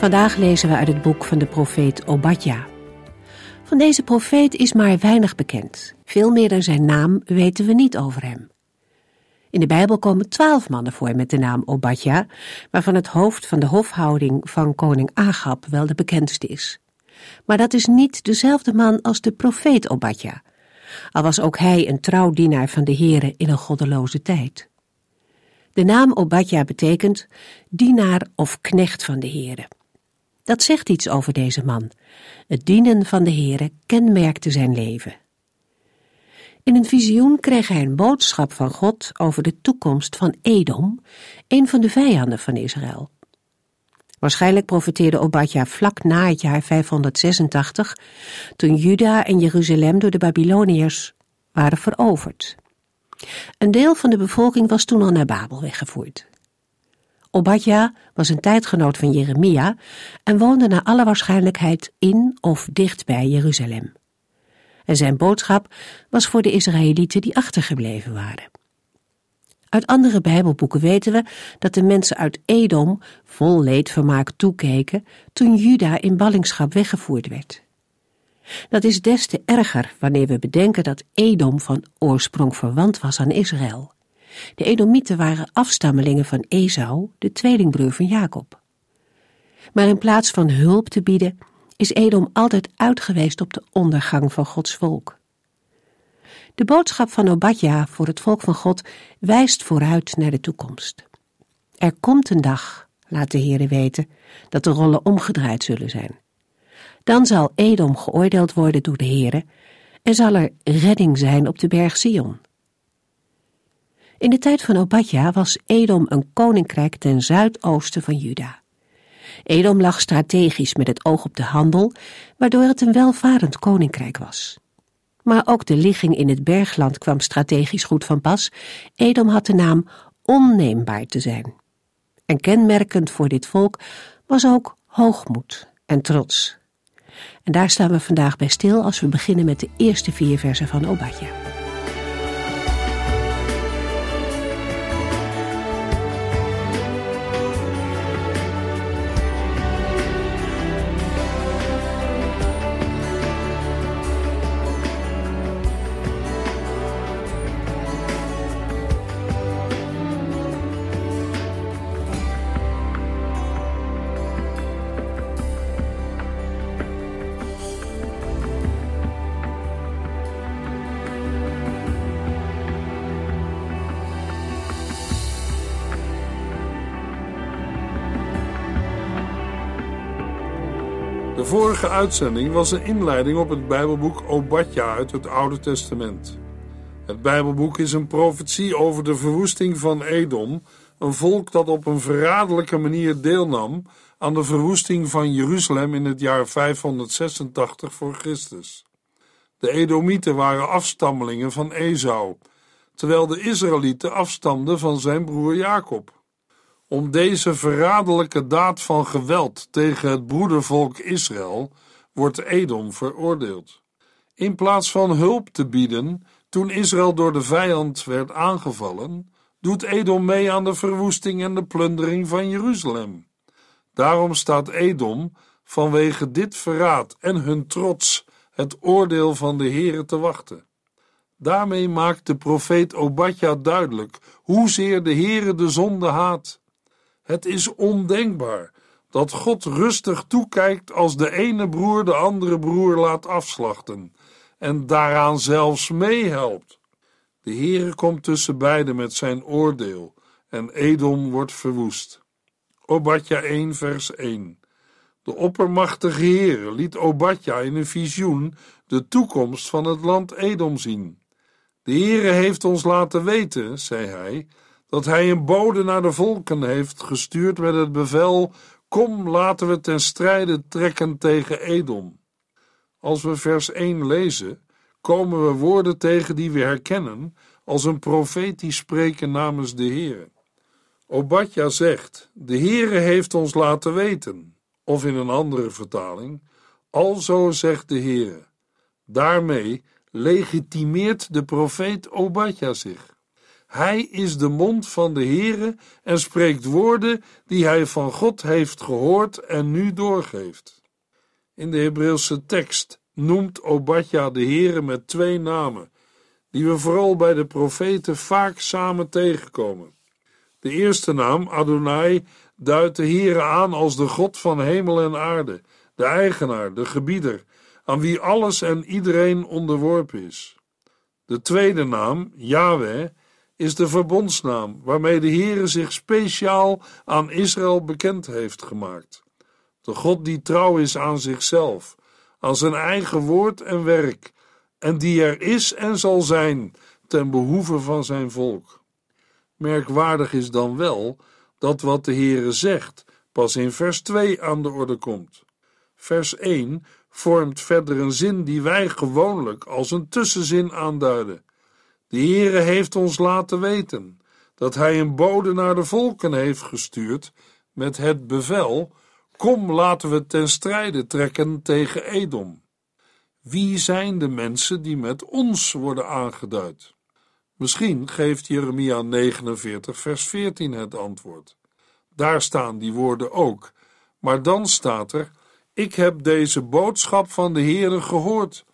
Vandaag lezen we uit het boek van de profeet Obadja. Van deze profeet is maar weinig bekend. Veel meer dan zijn naam weten we niet over hem. In de Bijbel komen twaalf mannen voor met de naam Obadja, waarvan het hoofd van de hofhouding van koning Agab wel de bekendste is. Maar dat is niet dezelfde man als de profeet Obadja, al was ook hij een trouw dienaar van de Here in een goddeloze tijd. De naam Obadja betekent dienaar of knecht van de Here. Dat zegt iets over deze man. Het dienen van de Heere kenmerkte zijn leven. In een visioen kreeg hij een boodschap van God over de toekomst van Edom, een van de vijanden van Israël. Waarschijnlijk profeteerde Obadja vlak na het jaar 586, toen Juda en Jeruzalem door de Babyloniërs waren veroverd. Een deel van de bevolking was toen al naar Babel weggevoerd. Obadja was een tijdgenoot van Jeremia en woonde naar alle waarschijnlijkheid in of dicht bij Jeruzalem. En zijn boodschap was voor de Israëlieten die achtergebleven waren. Uit andere Bijbelboeken weten we dat de mensen uit Edom vol leedvermaak toekeken toen Juda in ballingschap weggevoerd werd. Dat is des te erger wanneer we bedenken dat Edom van oorsprong verwant was aan Israël. De Edomieten waren afstammelingen van Esau, de tweelingbroer van Jacob. Maar in plaats van hulp te bieden, is Edom altijd uitgeweest op de ondergang van Gods volk. De boodschap van Obadja voor het volk van God wijst vooruit naar de toekomst. Er komt een dag, laat de Heere weten, dat de rollen omgedraaid zullen zijn. Dan zal Edom geoordeeld worden door de Heere en zal er redding zijn op de berg Sion. In de tijd van Obadja was Edom een koninkrijk ten zuidoosten van Juda. Edom lag strategisch met het oog op de handel, waardoor het een welvarend koninkrijk was. Maar ook de ligging in het bergland kwam strategisch goed van pas. Edom had de naam onneembaar te zijn. En kenmerkend voor dit volk was ook hoogmoed en trots. En daar staan we vandaag bij stil als we beginnen met de eerste vier versen van Obadja. De vorige uitzending was een inleiding op het Bijbelboek Obadja uit het Oude Testament. Het Bijbelboek is een profetie over de verwoesting van Edom, een volk dat op een verraderlijke manier deelnam aan de verwoesting van Jeruzalem in het jaar 586 voor Christus. De Edomieten waren afstammelingen van Esau, terwijl de Israëlieten afstamden van zijn broer Jacob. Om deze verraderlijke daad van geweld tegen het broedervolk Israël wordt Edom veroordeeld. In plaats van hulp te bieden toen Israël door de vijand werd aangevallen, doet Edom mee aan de verwoesting en de plundering van Jeruzalem. Daarom staat Edom vanwege dit verraad en hun trots het oordeel van de Heere te wachten. Daarmee maakt de profeet Obadja duidelijk hoezeer de Heere de zonde haat. Het is ondenkbaar dat God rustig toekijkt als de ene broer de andere broer laat afslachten en daaraan zelfs meehelpt. De Heere komt tussen beiden met zijn oordeel en Edom wordt verwoest. Obadja 1 vers 1 De oppermachtige Heere liet Obadja in een visioen de toekomst van het land Edom zien. De Heere heeft ons laten weten, zei hij, dat hij een bode naar de volken heeft gestuurd met het bevel: Kom, laten we ten strijde trekken tegen Edom. Als we vers 1 lezen, komen we woorden tegen die we herkennen als een profetisch spreken namens de Heer. Obadja zegt: De Heere heeft ons laten weten, of in een andere vertaling: Alzo zegt de Heere. Daarmee legitimeert de profeet Obadja zich. Hij is de mond van de Heere en spreekt woorden die hij van God heeft gehoord en nu doorgeeft. In de Hebreeuwse tekst noemt Obadja de Heere met twee namen, die we vooral bij de profeten vaak samen tegenkomen. De eerste naam, Adonai, duidt de Heere aan als de God van hemel en aarde, de eigenaar, de gebieder, aan wie alles en iedereen onderworpen is. De tweede naam, Yahweh, is de verbondsnaam waarmee de Heere zich speciaal aan Israël bekend heeft gemaakt. De God die trouw is aan zichzelf, aan zijn eigen woord en werk, en die er is en zal zijn ten behoeve van zijn volk. Merkwaardig is dan wel dat wat de Heere zegt pas in vers 2 aan de orde komt. Vers 1 vormt verder een zin die wij gewoonlijk als een tussenzin aanduiden. De Heere heeft ons laten weten dat hij een bode naar de volken heeft gestuurd met het bevel: Kom, laten we ten strijde trekken tegen Edom. Wie zijn de mensen die met ons worden aangeduid? Misschien geeft Jeremia 49, vers 14 het antwoord. Daar staan die woorden ook, maar dan staat er: Ik heb deze boodschap van de Heere gehoord.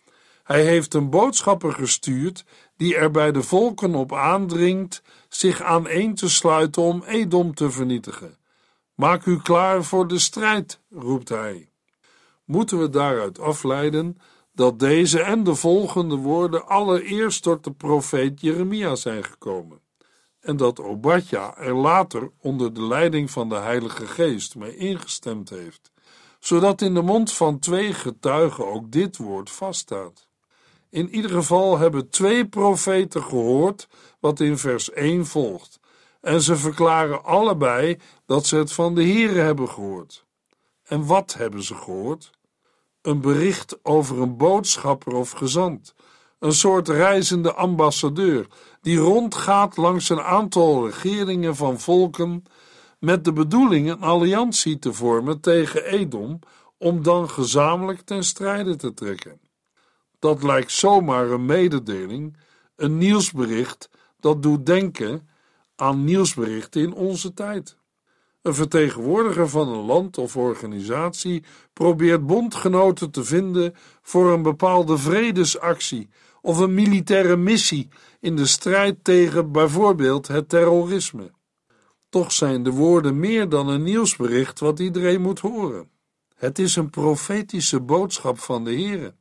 Hij heeft een boodschapper gestuurd die er bij de volken op aandringt zich aaneen te sluiten om Edom te vernietigen. Maak u klaar voor de strijd, roept hij. Moeten we daaruit afleiden dat deze en de volgende woorden allereerst tot de profeet Jeremia zijn gekomen, en dat Obadja er later onder de leiding van de Heilige Geest mee ingestemd heeft, zodat in de mond van twee getuigen ook dit woord vaststaat. In ieder geval hebben twee profeten gehoord wat in vers 1 volgt, en ze verklaren allebei dat ze het van de Here hebben gehoord. En wat hebben ze gehoord? Een bericht over een boodschapper of gezant, een soort reizende ambassadeur die rondgaat langs een aantal regeringen van volken met de bedoeling een alliantie te vormen tegen Edom om dan gezamenlijk ten strijde te trekken. Dat lijkt zomaar een mededeling, een nieuwsbericht dat doet denken aan nieuwsberichten in onze tijd. Een vertegenwoordiger van een land of organisatie probeert bondgenoten te vinden voor een bepaalde vredesactie of een militaire missie in de strijd tegen bijvoorbeeld het terrorisme. Toch zijn de woorden meer dan een nieuwsbericht wat iedereen moet horen. Het is een profetische boodschap van de Heere.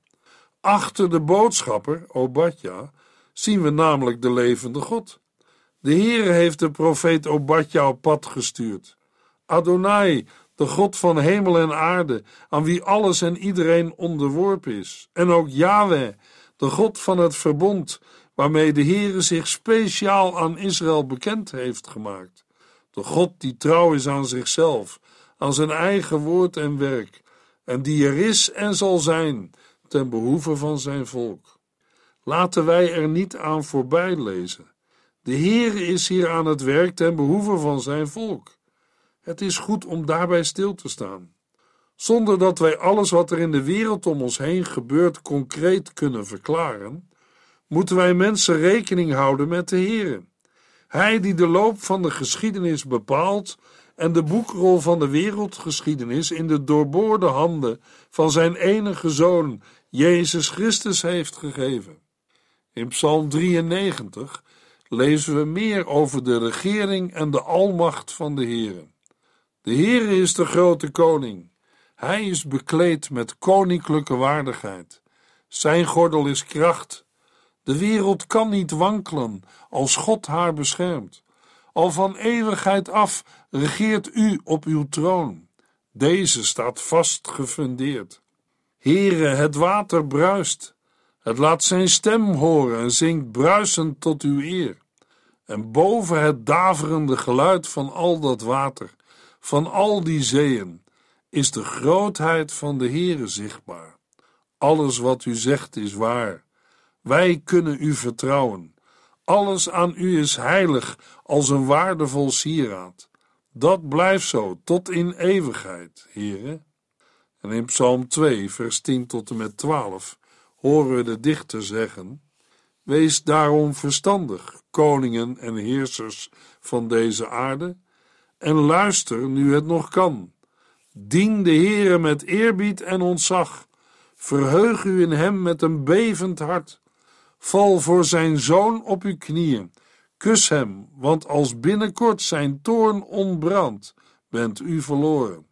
Achter de boodschapper, Obadja, zien we namelijk de levende God. De Heere heeft de profeet Obadja op pad gestuurd. Adonai, de God van hemel en aarde, aan wie alles en iedereen onderworpen is. En ook Yahweh, de God van het verbond, waarmee de Heere zich speciaal aan Israël bekend heeft gemaakt. De God die trouw is aan zichzelf, aan zijn eigen woord en werk, en die er is en zal zijn ten behoeve van zijn volk. Laten wij er niet aan voorbij lezen. De Heere is hier aan het werk ten behoeve van zijn volk. Het is goed om daarbij stil te staan. Zonder dat wij alles wat er in de wereld om ons heen gebeurt concreet kunnen verklaren, moeten wij mensen rekening houden met de Heere. Hij die de loop van de geschiedenis bepaalt en de boekrol van de wereldgeschiedenis in de doorboorde handen van zijn enige zoon, Jezus Christus, heeft gegeven. In Psalm 93 lezen we meer over de regering en de almacht van de Heere. De Heere is de grote koning. Hij is bekleed met koninklijke waardigheid. Zijn gordel is kracht. De wereld kan niet wankelen als God haar beschermt. Al van eeuwigheid af regeert u op uw troon. Deze staat vast gefundeerd. Heere, het water bruist. Het laat zijn stem horen en zingt bruisend tot uw eer. En boven het daverende geluid van al dat water van al die zeeën is de grootheid van de Heere zichtbaar. Alles wat u zegt is waar. Wij kunnen u vertrouwen. Alles aan u is heilig als een waardevol sieraad. Dat blijft zo tot in eeuwigheid, Heere. En in Psalm 2, vers 10 tot en met 12 horen we de dichter zeggen: Wees daarom verstandig, koningen en heersers van deze aarde, en luister nu het nog kan. Dien de Heere met eerbied en ontzag. Verheug u in hem met een bevend hart. Val voor zijn zoon op uw knieën. Kus hem, want als binnenkort zijn toorn ontbrandt, bent u verloren.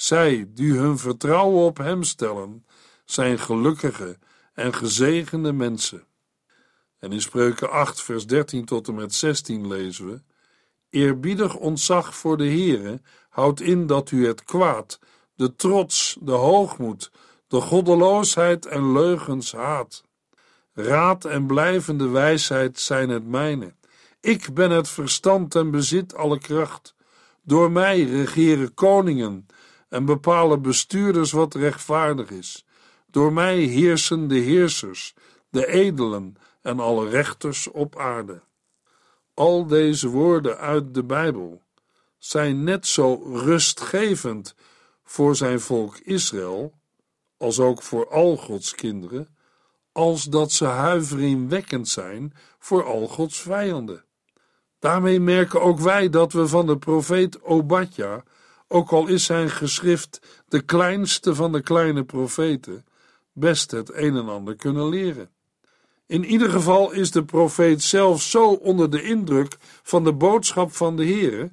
Zij die hun vertrouwen op hem stellen, zijn gelukkige en gezegende mensen. En in Spreuken 8, vers 13 tot en met 16 lezen we: Eerbiedig ontzag voor de Heere houdt in dat u het kwaad, de trots, de hoogmoed, de goddeloosheid en leugens haat. Raad en blijvende wijsheid zijn het mijne. Ik ben het verstand en bezit alle kracht. Door mij regeren koningen en bepalen bestuurders wat rechtvaardig is. Door mij heersen de heersers, de edelen en alle rechters op aarde. Al deze woorden uit de Bijbel zijn net zo rustgevend voor zijn volk Israël, als ook voor al Gods kinderen, als dat ze huiveringwekkend zijn voor al Gods vijanden. Daarmee merken ook wij dat we van de profeet Obadja, ook al is zijn geschrift de kleinste van de kleine profeten, best het een en ander kunnen leren. In ieder geval is de profeet zelf zo onder de indruk van de boodschap van de Heere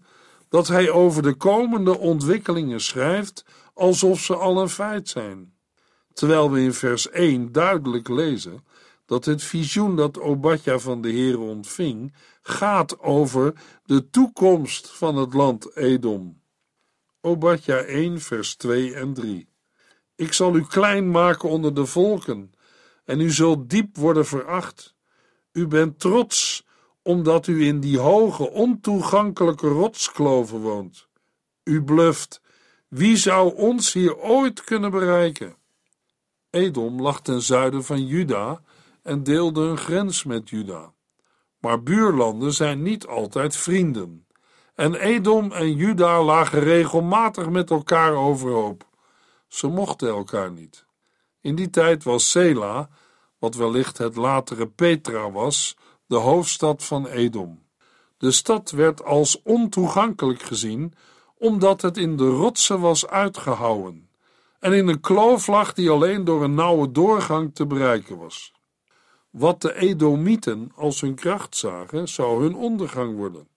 dat hij over de komende ontwikkelingen schrijft alsof ze al een feit zijn. Terwijl we in vers 1 duidelijk lezen dat het visioen dat Obadja van de Heere ontving gaat over de toekomst van het land Edom. Obadja 1 vers 2 en 3 Ik zal u klein maken onder de volken en u zult diep worden veracht. U bent trots omdat u in die hoge, ontoegankelijke rotskloven woont. U bluft. Wie zou ons hier ooit kunnen bereiken? Edom lag ten zuiden van Juda en deelde een grens met Juda. Maar buurlanden zijn niet altijd vrienden. En Edom en Juda lagen regelmatig met elkaar overhoop. Ze mochten elkaar niet. In die tijd was Sela, wat wellicht het latere Petra was, de hoofdstad van Edom. De stad werd als ontoegankelijk gezien, omdat het in de rotsen was uitgehouwen en in een kloof lag die alleen door een nauwe doorgang te bereiken was. Wat de Edomieten als hun kracht zagen, zou hun ondergang worden.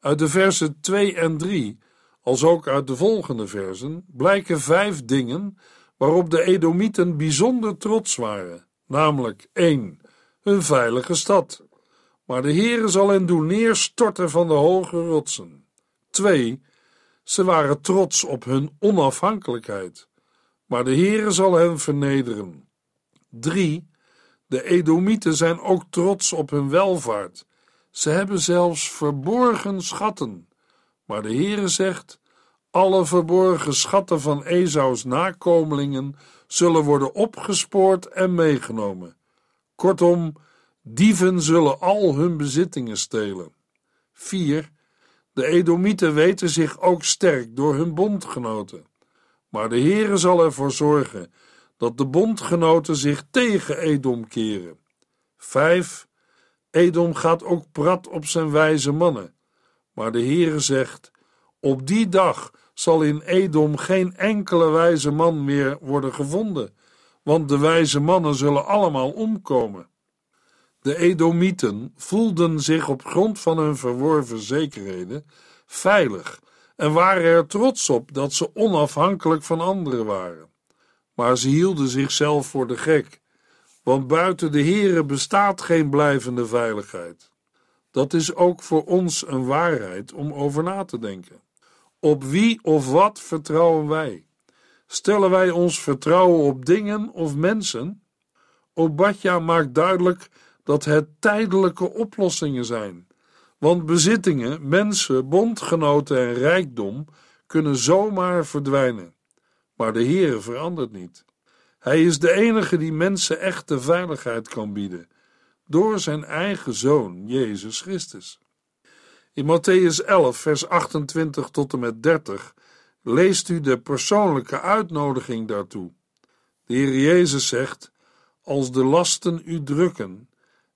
Uit de versen 2 en 3, als ook uit de volgende versen, blijken vijf dingen waarop de Edomieten bijzonder trots waren, namelijk 1. hun veilige stad, maar de Heere zal hen doen neerstorten van de hoge rotsen. 2. Ze waren trots op hun onafhankelijkheid, maar de Heere zal hen vernederen. 3. De Edomieten zijn ook trots op hun welvaart. Ze hebben zelfs verborgen schatten, maar de Heere zegt: alle verborgen schatten van Esaus nakomelingen zullen worden opgespoord en meegenomen. Kortom, dieven zullen al hun bezittingen stelen. 4. De Edomieten weten zich ook sterk door hun bondgenoten. Maar de Heere zal ervoor zorgen dat de bondgenoten zich tegen Edom keren. 5. Edom gaat ook prat op zijn wijze mannen. Maar de Heere zegt: Op die dag zal in Edom geen enkele wijze man meer worden gevonden, want de wijze mannen zullen allemaal omkomen. De Edomieten voelden zich op grond van hun verworven zekerheden veilig en waren er trots op dat ze onafhankelijk van anderen waren. Maar ze hielden zichzelf voor de gek, want buiten de Here bestaat geen blijvende veiligheid. Dat is ook voor ons een waarheid om over na te denken. Op wie of wat vertrouwen wij? Stellen wij ons vertrouwen op dingen of mensen? Obadja maakt duidelijk dat het tijdelijke oplossingen zijn. Want bezittingen, mensen, bondgenoten en rijkdom kunnen zomaar verdwijnen. Maar de Heere verandert niet. Hij is de enige die mensen echte veiligheid kan bieden, door zijn eigen zoon, Jezus Christus. In Matthäus 11, vers 28 tot en met 30 leest u de persoonlijke uitnodiging daartoe. De Heer Jezus zegt: Als de lasten u drukken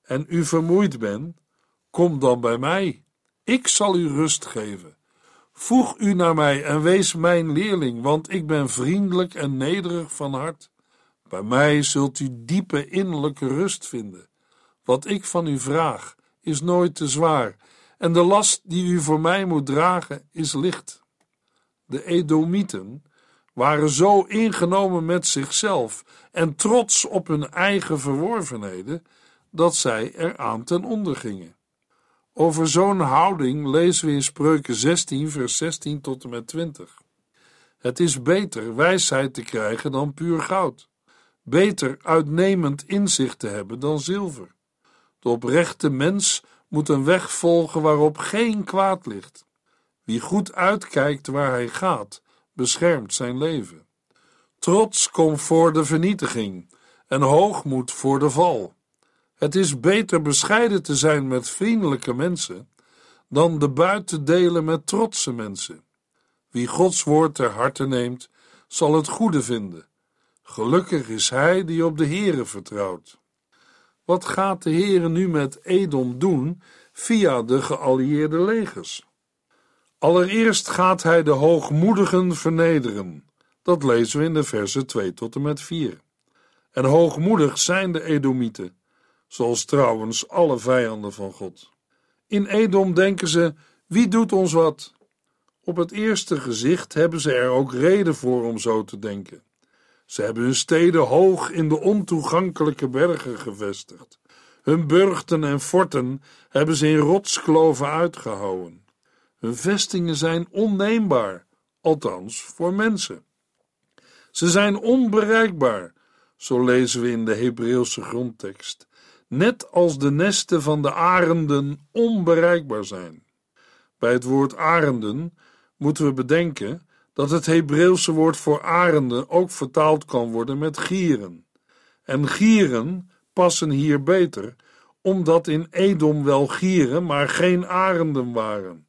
en u vermoeid bent, kom dan bij mij. Ik zal u rust geven. Voeg u naar mij en wees mijn leerling, want ik ben vriendelijk en nederig van hart. Bij mij zult u diepe innerlijke rust vinden. Wat ik van u vraag, is nooit te zwaar, en de last die u voor mij moet dragen, is licht. De Edomieten waren zo ingenomen met zichzelf en trots op hun eigen verworvenheden, dat zij eraan ten onder gingen. Over zo'n houding lezen we in Spreuken 16, vers 16 tot en met 20. Het is beter wijsheid te krijgen dan puur goud, beter uitnemend inzicht te hebben dan zilver. De oprechte mens moet een weg volgen waarop geen kwaad ligt. Wie goed uitkijkt waar hij gaat, beschermt zijn leven. Trots komt voor de vernietiging en hoogmoed voor de val. Het is beter bescheiden te zijn met vriendelijke mensen dan de buit te delen met trotse mensen. Wie Gods woord ter harte neemt, zal het goede vinden. Gelukkig is hij die op de Heere vertrouwt. Wat gaat de Heere nu met Edom doen via de geallieerde legers? Allereerst gaat hij de hoogmoedigen vernederen. Dat lezen we in de versen 2 tot en met 4. En hoogmoedig zijn de Edomieten zoals trouwens alle vijanden van God. In Edom denken ze: wie doet ons wat? Op het eerste gezicht hebben ze er ook reden voor om zo te denken. Ze hebben hun steden hoog in de ontoegankelijke bergen gevestigd. Hun burchten en forten hebben ze in rotskloven uitgehouwen. Hun vestingen zijn onneembaar, althans voor mensen. Ze zijn onbereikbaar, zo lezen we in de Hebreeuwse grondtekst net als de nesten van de arenden onbereikbaar zijn. Bij het woord arenden moeten we bedenken dat het Hebreeuwse woord voor arenden ook vertaald kan worden met gieren. En gieren passen hier beter, omdat in Edom wel gieren, maar geen arenden waren.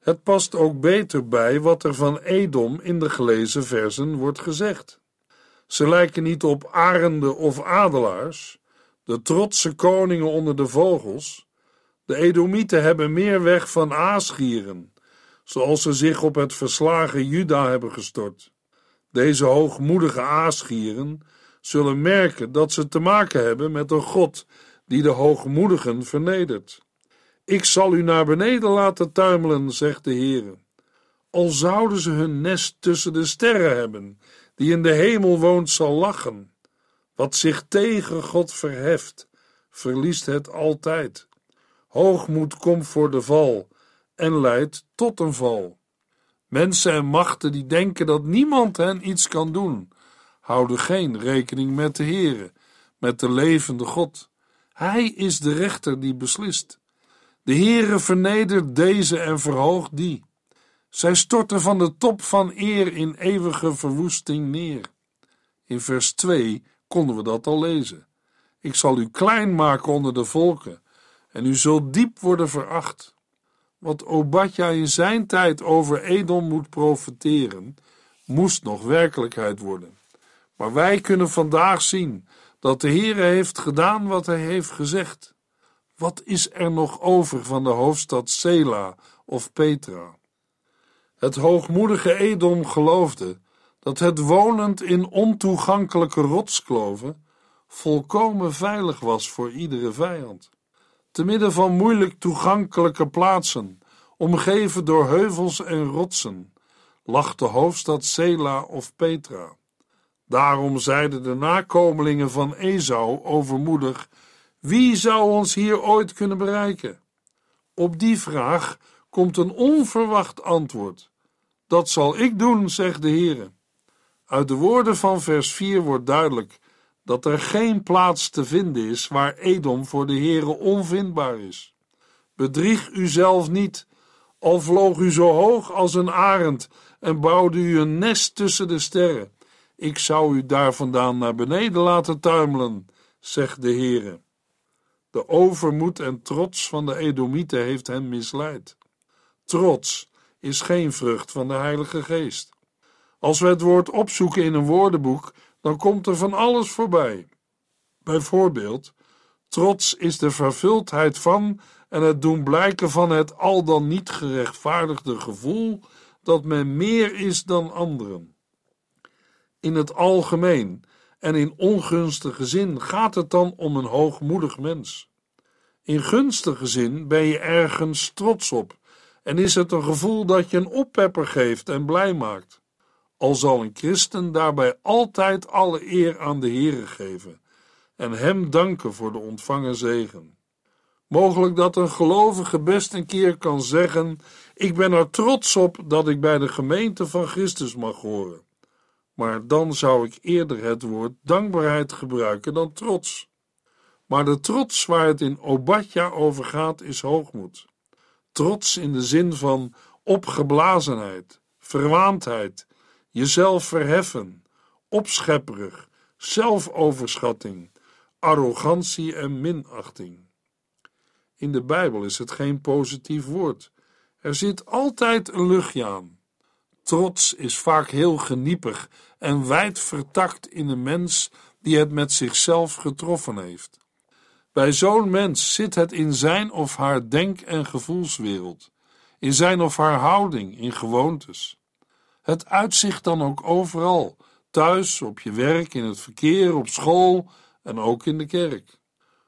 Het past ook beter bij wat er van Edom in de gelezen versen wordt gezegd. Ze lijken niet op arenden of adelaars, de trotse koningen onder de vogels. De Edomieten hebben meer weg van aasgieren, zoals ze zich op het verslagen Juda hebben gestort. Deze hoogmoedige aasgieren zullen merken dat ze te maken hebben met een God die de hoogmoedigen vernedert. Ik zal u naar beneden laten tuimelen, zegt de Heer. Al zouden ze hun nest tussen de sterren hebben, die in de hemel woont, zal lachen. Wat zich tegen God verheft, verliest het altijd. Hoogmoed komt voor de val en leidt tot een val. Mensen en machten die denken dat niemand hen iets kan doen, houden geen rekening met de Heere, met de levende God. Hij is de rechter die beslist. De Heere vernedert deze en verhoogt die. Zij storten van de top van eer in eeuwige verwoesting neer. In vers 2 konden we dat al lezen. Ik zal u klein maken onder de volken, en u zult diep worden veracht. Wat Obadja in zijn tijd over Edom moet profeteren, moest nog werkelijkheid worden. Maar wij kunnen vandaag zien dat de Heere heeft gedaan wat hij heeft gezegd. Wat is er nog over van de hoofdstad Sela of Petra? Het hoogmoedige Edom geloofde dat het wonend in ontoegankelijke rotskloven volkomen veilig was voor iedere vijand. Te midden van moeilijk toegankelijke plaatsen, omgeven door heuvels en rotsen, lag de hoofdstad Sela of Petra. Daarom zeiden de nakomelingen van Esau overmoedig: Wie zou ons hier ooit kunnen bereiken? Op die vraag komt een onverwacht antwoord. Dat zal ik doen, zegt de Heer. Uit de woorden van vers 4 wordt duidelijk dat er geen plaats te vinden is waar Edom voor de Heere onvindbaar is. Bedrieg uzelf niet, al vloog u zo hoog als een arend en bouwde u een nest tussen de sterren. Ik zou u daar vandaan naar beneden laten tuimelen, zegt de Heere. De overmoed en trots van de Edomieten heeft hen misleid. Trots is geen vrucht van de Heilige Geest. Als we het woord opzoeken in een woordenboek, dan komt er van alles voorbij. Bijvoorbeeld, trots is de vervuldheid van en het doen blijken van het al dan niet gerechtvaardigde gevoel dat men meer is dan anderen. In het algemeen en in ongunstige zin gaat het dan om een hoogmoedig mens. In gunstige zin ben je ergens trots op en is het een gevoel dat je een oppepper geeft en blij maakt. Al zal een christen daarbij altijd alle eer aan de Heere geven en hem danken voor de ontvangen zegen. Mogelijk dat een gelovige best een keer kan zeggen: Ik ben er trots op dat ik bij de gemeente van Christus mag horen. Maar dan zou ik eerder het woord dankbaarheid gebruiken dan trots. Maar de trots waar het in Obadja over gaat, is hoogmoed. Trots in de zin van opgeblazenheid, verwaandheid, jezelf verheffen, opschepperig, zelfoverschatting, arrogantie en minachting. In de Bijbel is het geen positief woord. Er zit altijd een luchtje aan. Trots is vaak heel geniepig en wijd vertakt in een mens die het met zichzelf getroffen heeft. Bij zo'n mens zit het in zijn of haar denk- en gevoelswereld, in zijn of haar houding, in gewoontes. Het uitzicht dan ook overal, thuis, op je werk, in het verkeer, op school en ook in de kerk.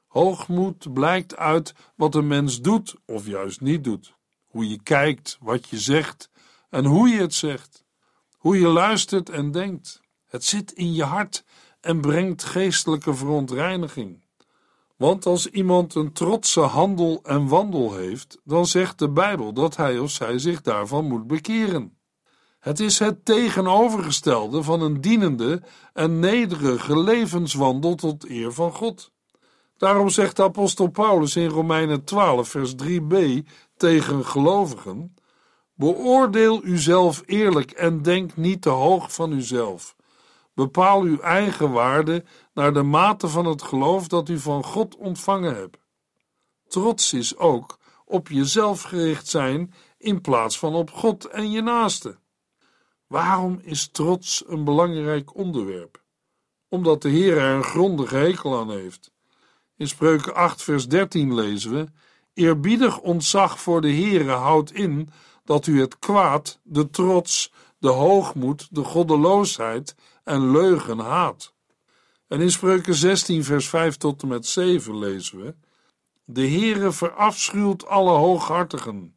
Hoogmoed blijkt uit wat een mens doet of juist niet doet, hoe je kijkt, wat je zegt en hoe je het zegt, hoe je luistert en denkt. Het zit in je hart en brengt geestelijke verontreiniging. Want als iemand een trotse handel en wandel heeft, dan zegt de Bijbel dat hij of zij zich daarvan moet bekeren. Het is het tegenovergestelde van een dienende en nederige levenswandel tot eer van God. Daarom zegt de apostel Paulus in Romeinen 12, vers 3b tegen gelovigen: Beoordeel uzelf eerlijk en denk niet te hoog van uzelf. Bepaal uw eigen waarde naar de mate van het geloof dat u van God ontvangen hebt. Trots is ook op jezelf gericht zijn in plaats van op God en je naaste. Waarom is trots een belangrijk onderwerp? Omdat de Heer er een grondige hekel aan heeft. In Spreuken 8, vers 13 lezen we: Eerbiedig ontzag voor de Heere houdt in dat u het kwaad, de trots, de hoogmoed, de goddeloosheid en leugen haat. En in Spreuken 16, vers 5 tot en met 7 lezen we: De Heere verafschuwt alle hooghartigen.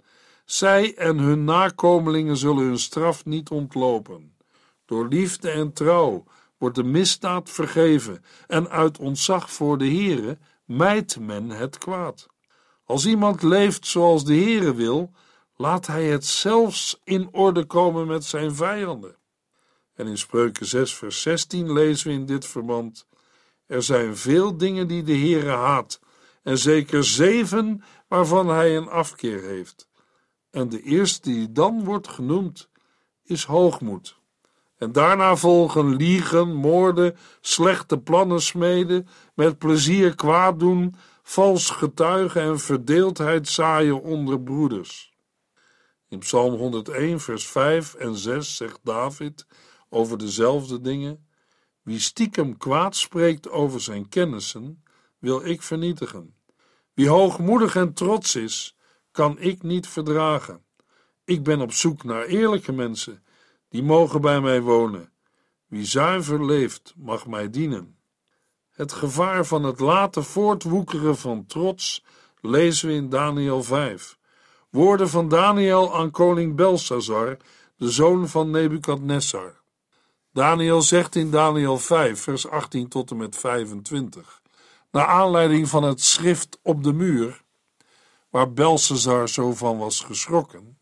Zij en hun nakomelingen zullen hun straf niet ontlopen. Door liefde en trouw wordt de misdaad vergeven en uit ontzag voor de Heere mijt men het kwaad. Als iemand leeft zoals de Heere wil, laat hij het zelfs in orde komen met zijn vijanden. En in Spreuken 6 vers 16 lezen we in dit verband: Er zijn veel dingen die de Heere haat, en zeker zeven waarvan hij een afkeer heeft. En de eerste die dan wordt genoemd is hoogmoed. En daarna volgen liegen, moorden, slechte plannen smeden, met plezier kwaad doen, vals getuigen en verdeeldheid zaaien onder broeders. In Psalm 101, vers 5 en 6 zegt David over dezelfde dingen: Wie stiekem kwaad spreekt over zijn kennissen, wil ik vernietigen. Wie hoogmoedig en trots is, kan ik niet verdragen. Ik ben op zoek naar eerlijke mensen die mogen bij mij wonen. Wie zuiver leeft, mag mij dienen. Het gevaar van het laten voortwoekeren van trots lezen we in Daniel 5. Woorden van Daniel aan koning Belsazar, de zoon van Nebukadnessar. Daniel zegt in Daniel 5, vers 18 tot en met 25, naar aanleiding van het schrift op de muur, waar Belsazar zo van was geschrokken: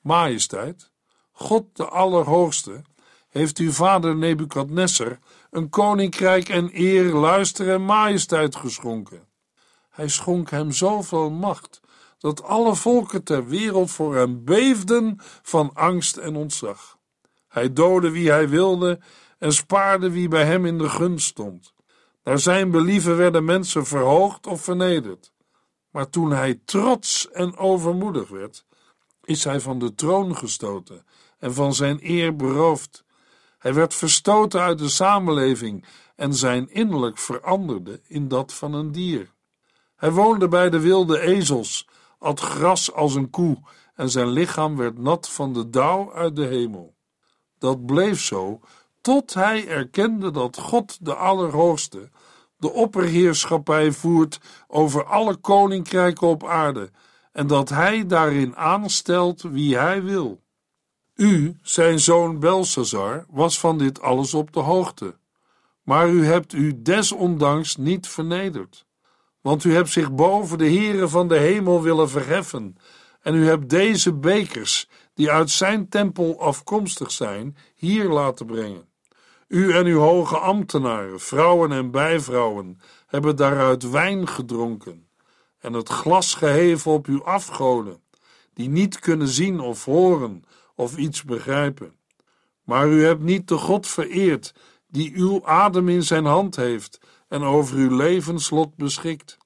Majesteit, God de Allerhoogste heeft uw vader Nebukadnessar een koninkrijk en eer, luister en majesteit geschonken. Hij schonk hem zoveel macht dat alle volken ter wereld voor hem beefden van angst en ontzag. Hij doodde wie hij wilde en spaarde wie bij hem in de gunst stond. Naar zijn believen werden mensen verhoogd of vernederd. Maar toen hij trots en overmoedig werd, is hij van de troon gestoten en van zijn eer beroofd. Hij werd verstoten uit de samenleving en zijn innerlijk veranderde in dat van een dier. Hij woonde bij de wilde ezels, at gras als een koe en zijn lichaam werd nat van de dauw uit de hemel. Dat bleef zo tot hij erkende dat God de Allerhoogste de opperheerschappij voert over alle koninkrijken op aarde en dat hij daarin aanstelt wie hij wil. U, zijn zoon Belsazar, was van dit alles op de hoogte, maar u hebt u desondanks niet vernederd, want u hebt zich boven de heren van de hemel willen verheffen en u hebt deze bekers, die uit zijn tempel afkomstig zijn, hier laten brengen. U en uw hoge ambtenaren, vrouwen en bijvrouwen, hebben daaruit wijn gedronken en het glas geheven op uw afgoden, die niet kunnen zien of horen of iets begrijpen. Maar u hebt niet de God vereerd, die uw adem in zijn hand heeft en over uw levenslot beschikt.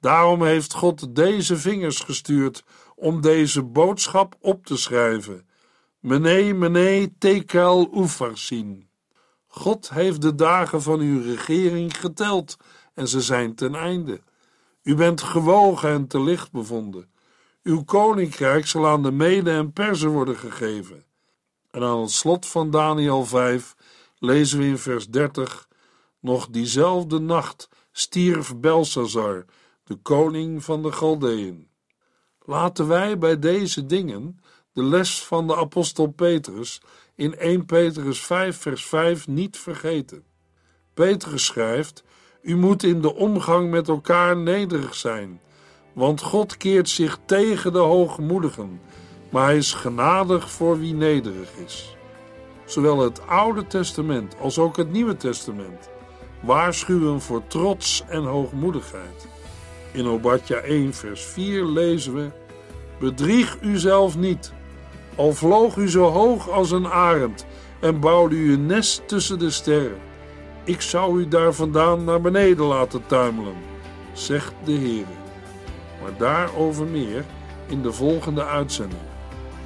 Daarom heeft God deze vingers gestuurd om deze boodschap op te schrijven. Mene, mene, tekel ufarsin. God heeft de dagen van uw regering geteld en ze zijn ten einde. U bent gewogen en te licht bevonden. Uw koninkrijk zal aan de Mede en Perzen worden gegeven. En aan het slot van Daniel 5 lezen we in vers 30: Nog diezelfde nacht stierf Belsazar, de koning van de Galdeën. Laten wij bij deze dingen de les van de apostel Petrus in 1 Petrus 5, vers 5 niet vergeten. Petrus schrijft: U moet in de omgang met elkaar nederig zijn, want God keert zich tegen de hoogmoedigen, maar hij is genadig voor wie nederig is. Zowel het Oude Testament als ook het Nieuwe Testament waarschuwen voor trots en hoogmoedigheid. In Obadja 1, vers 4 lezen we: Bedrieg uzelf niet al vloog u zo hoog als een arend en bouwde u een nest tussen de sterren. Ik zou u daar vandaan naar beneden laten tuimelen, zegt de Heer. Maar daarover meer in de volgende uitzending.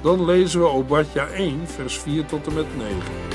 Dan lezen we Obadja 1, vers 4 tot en met 9.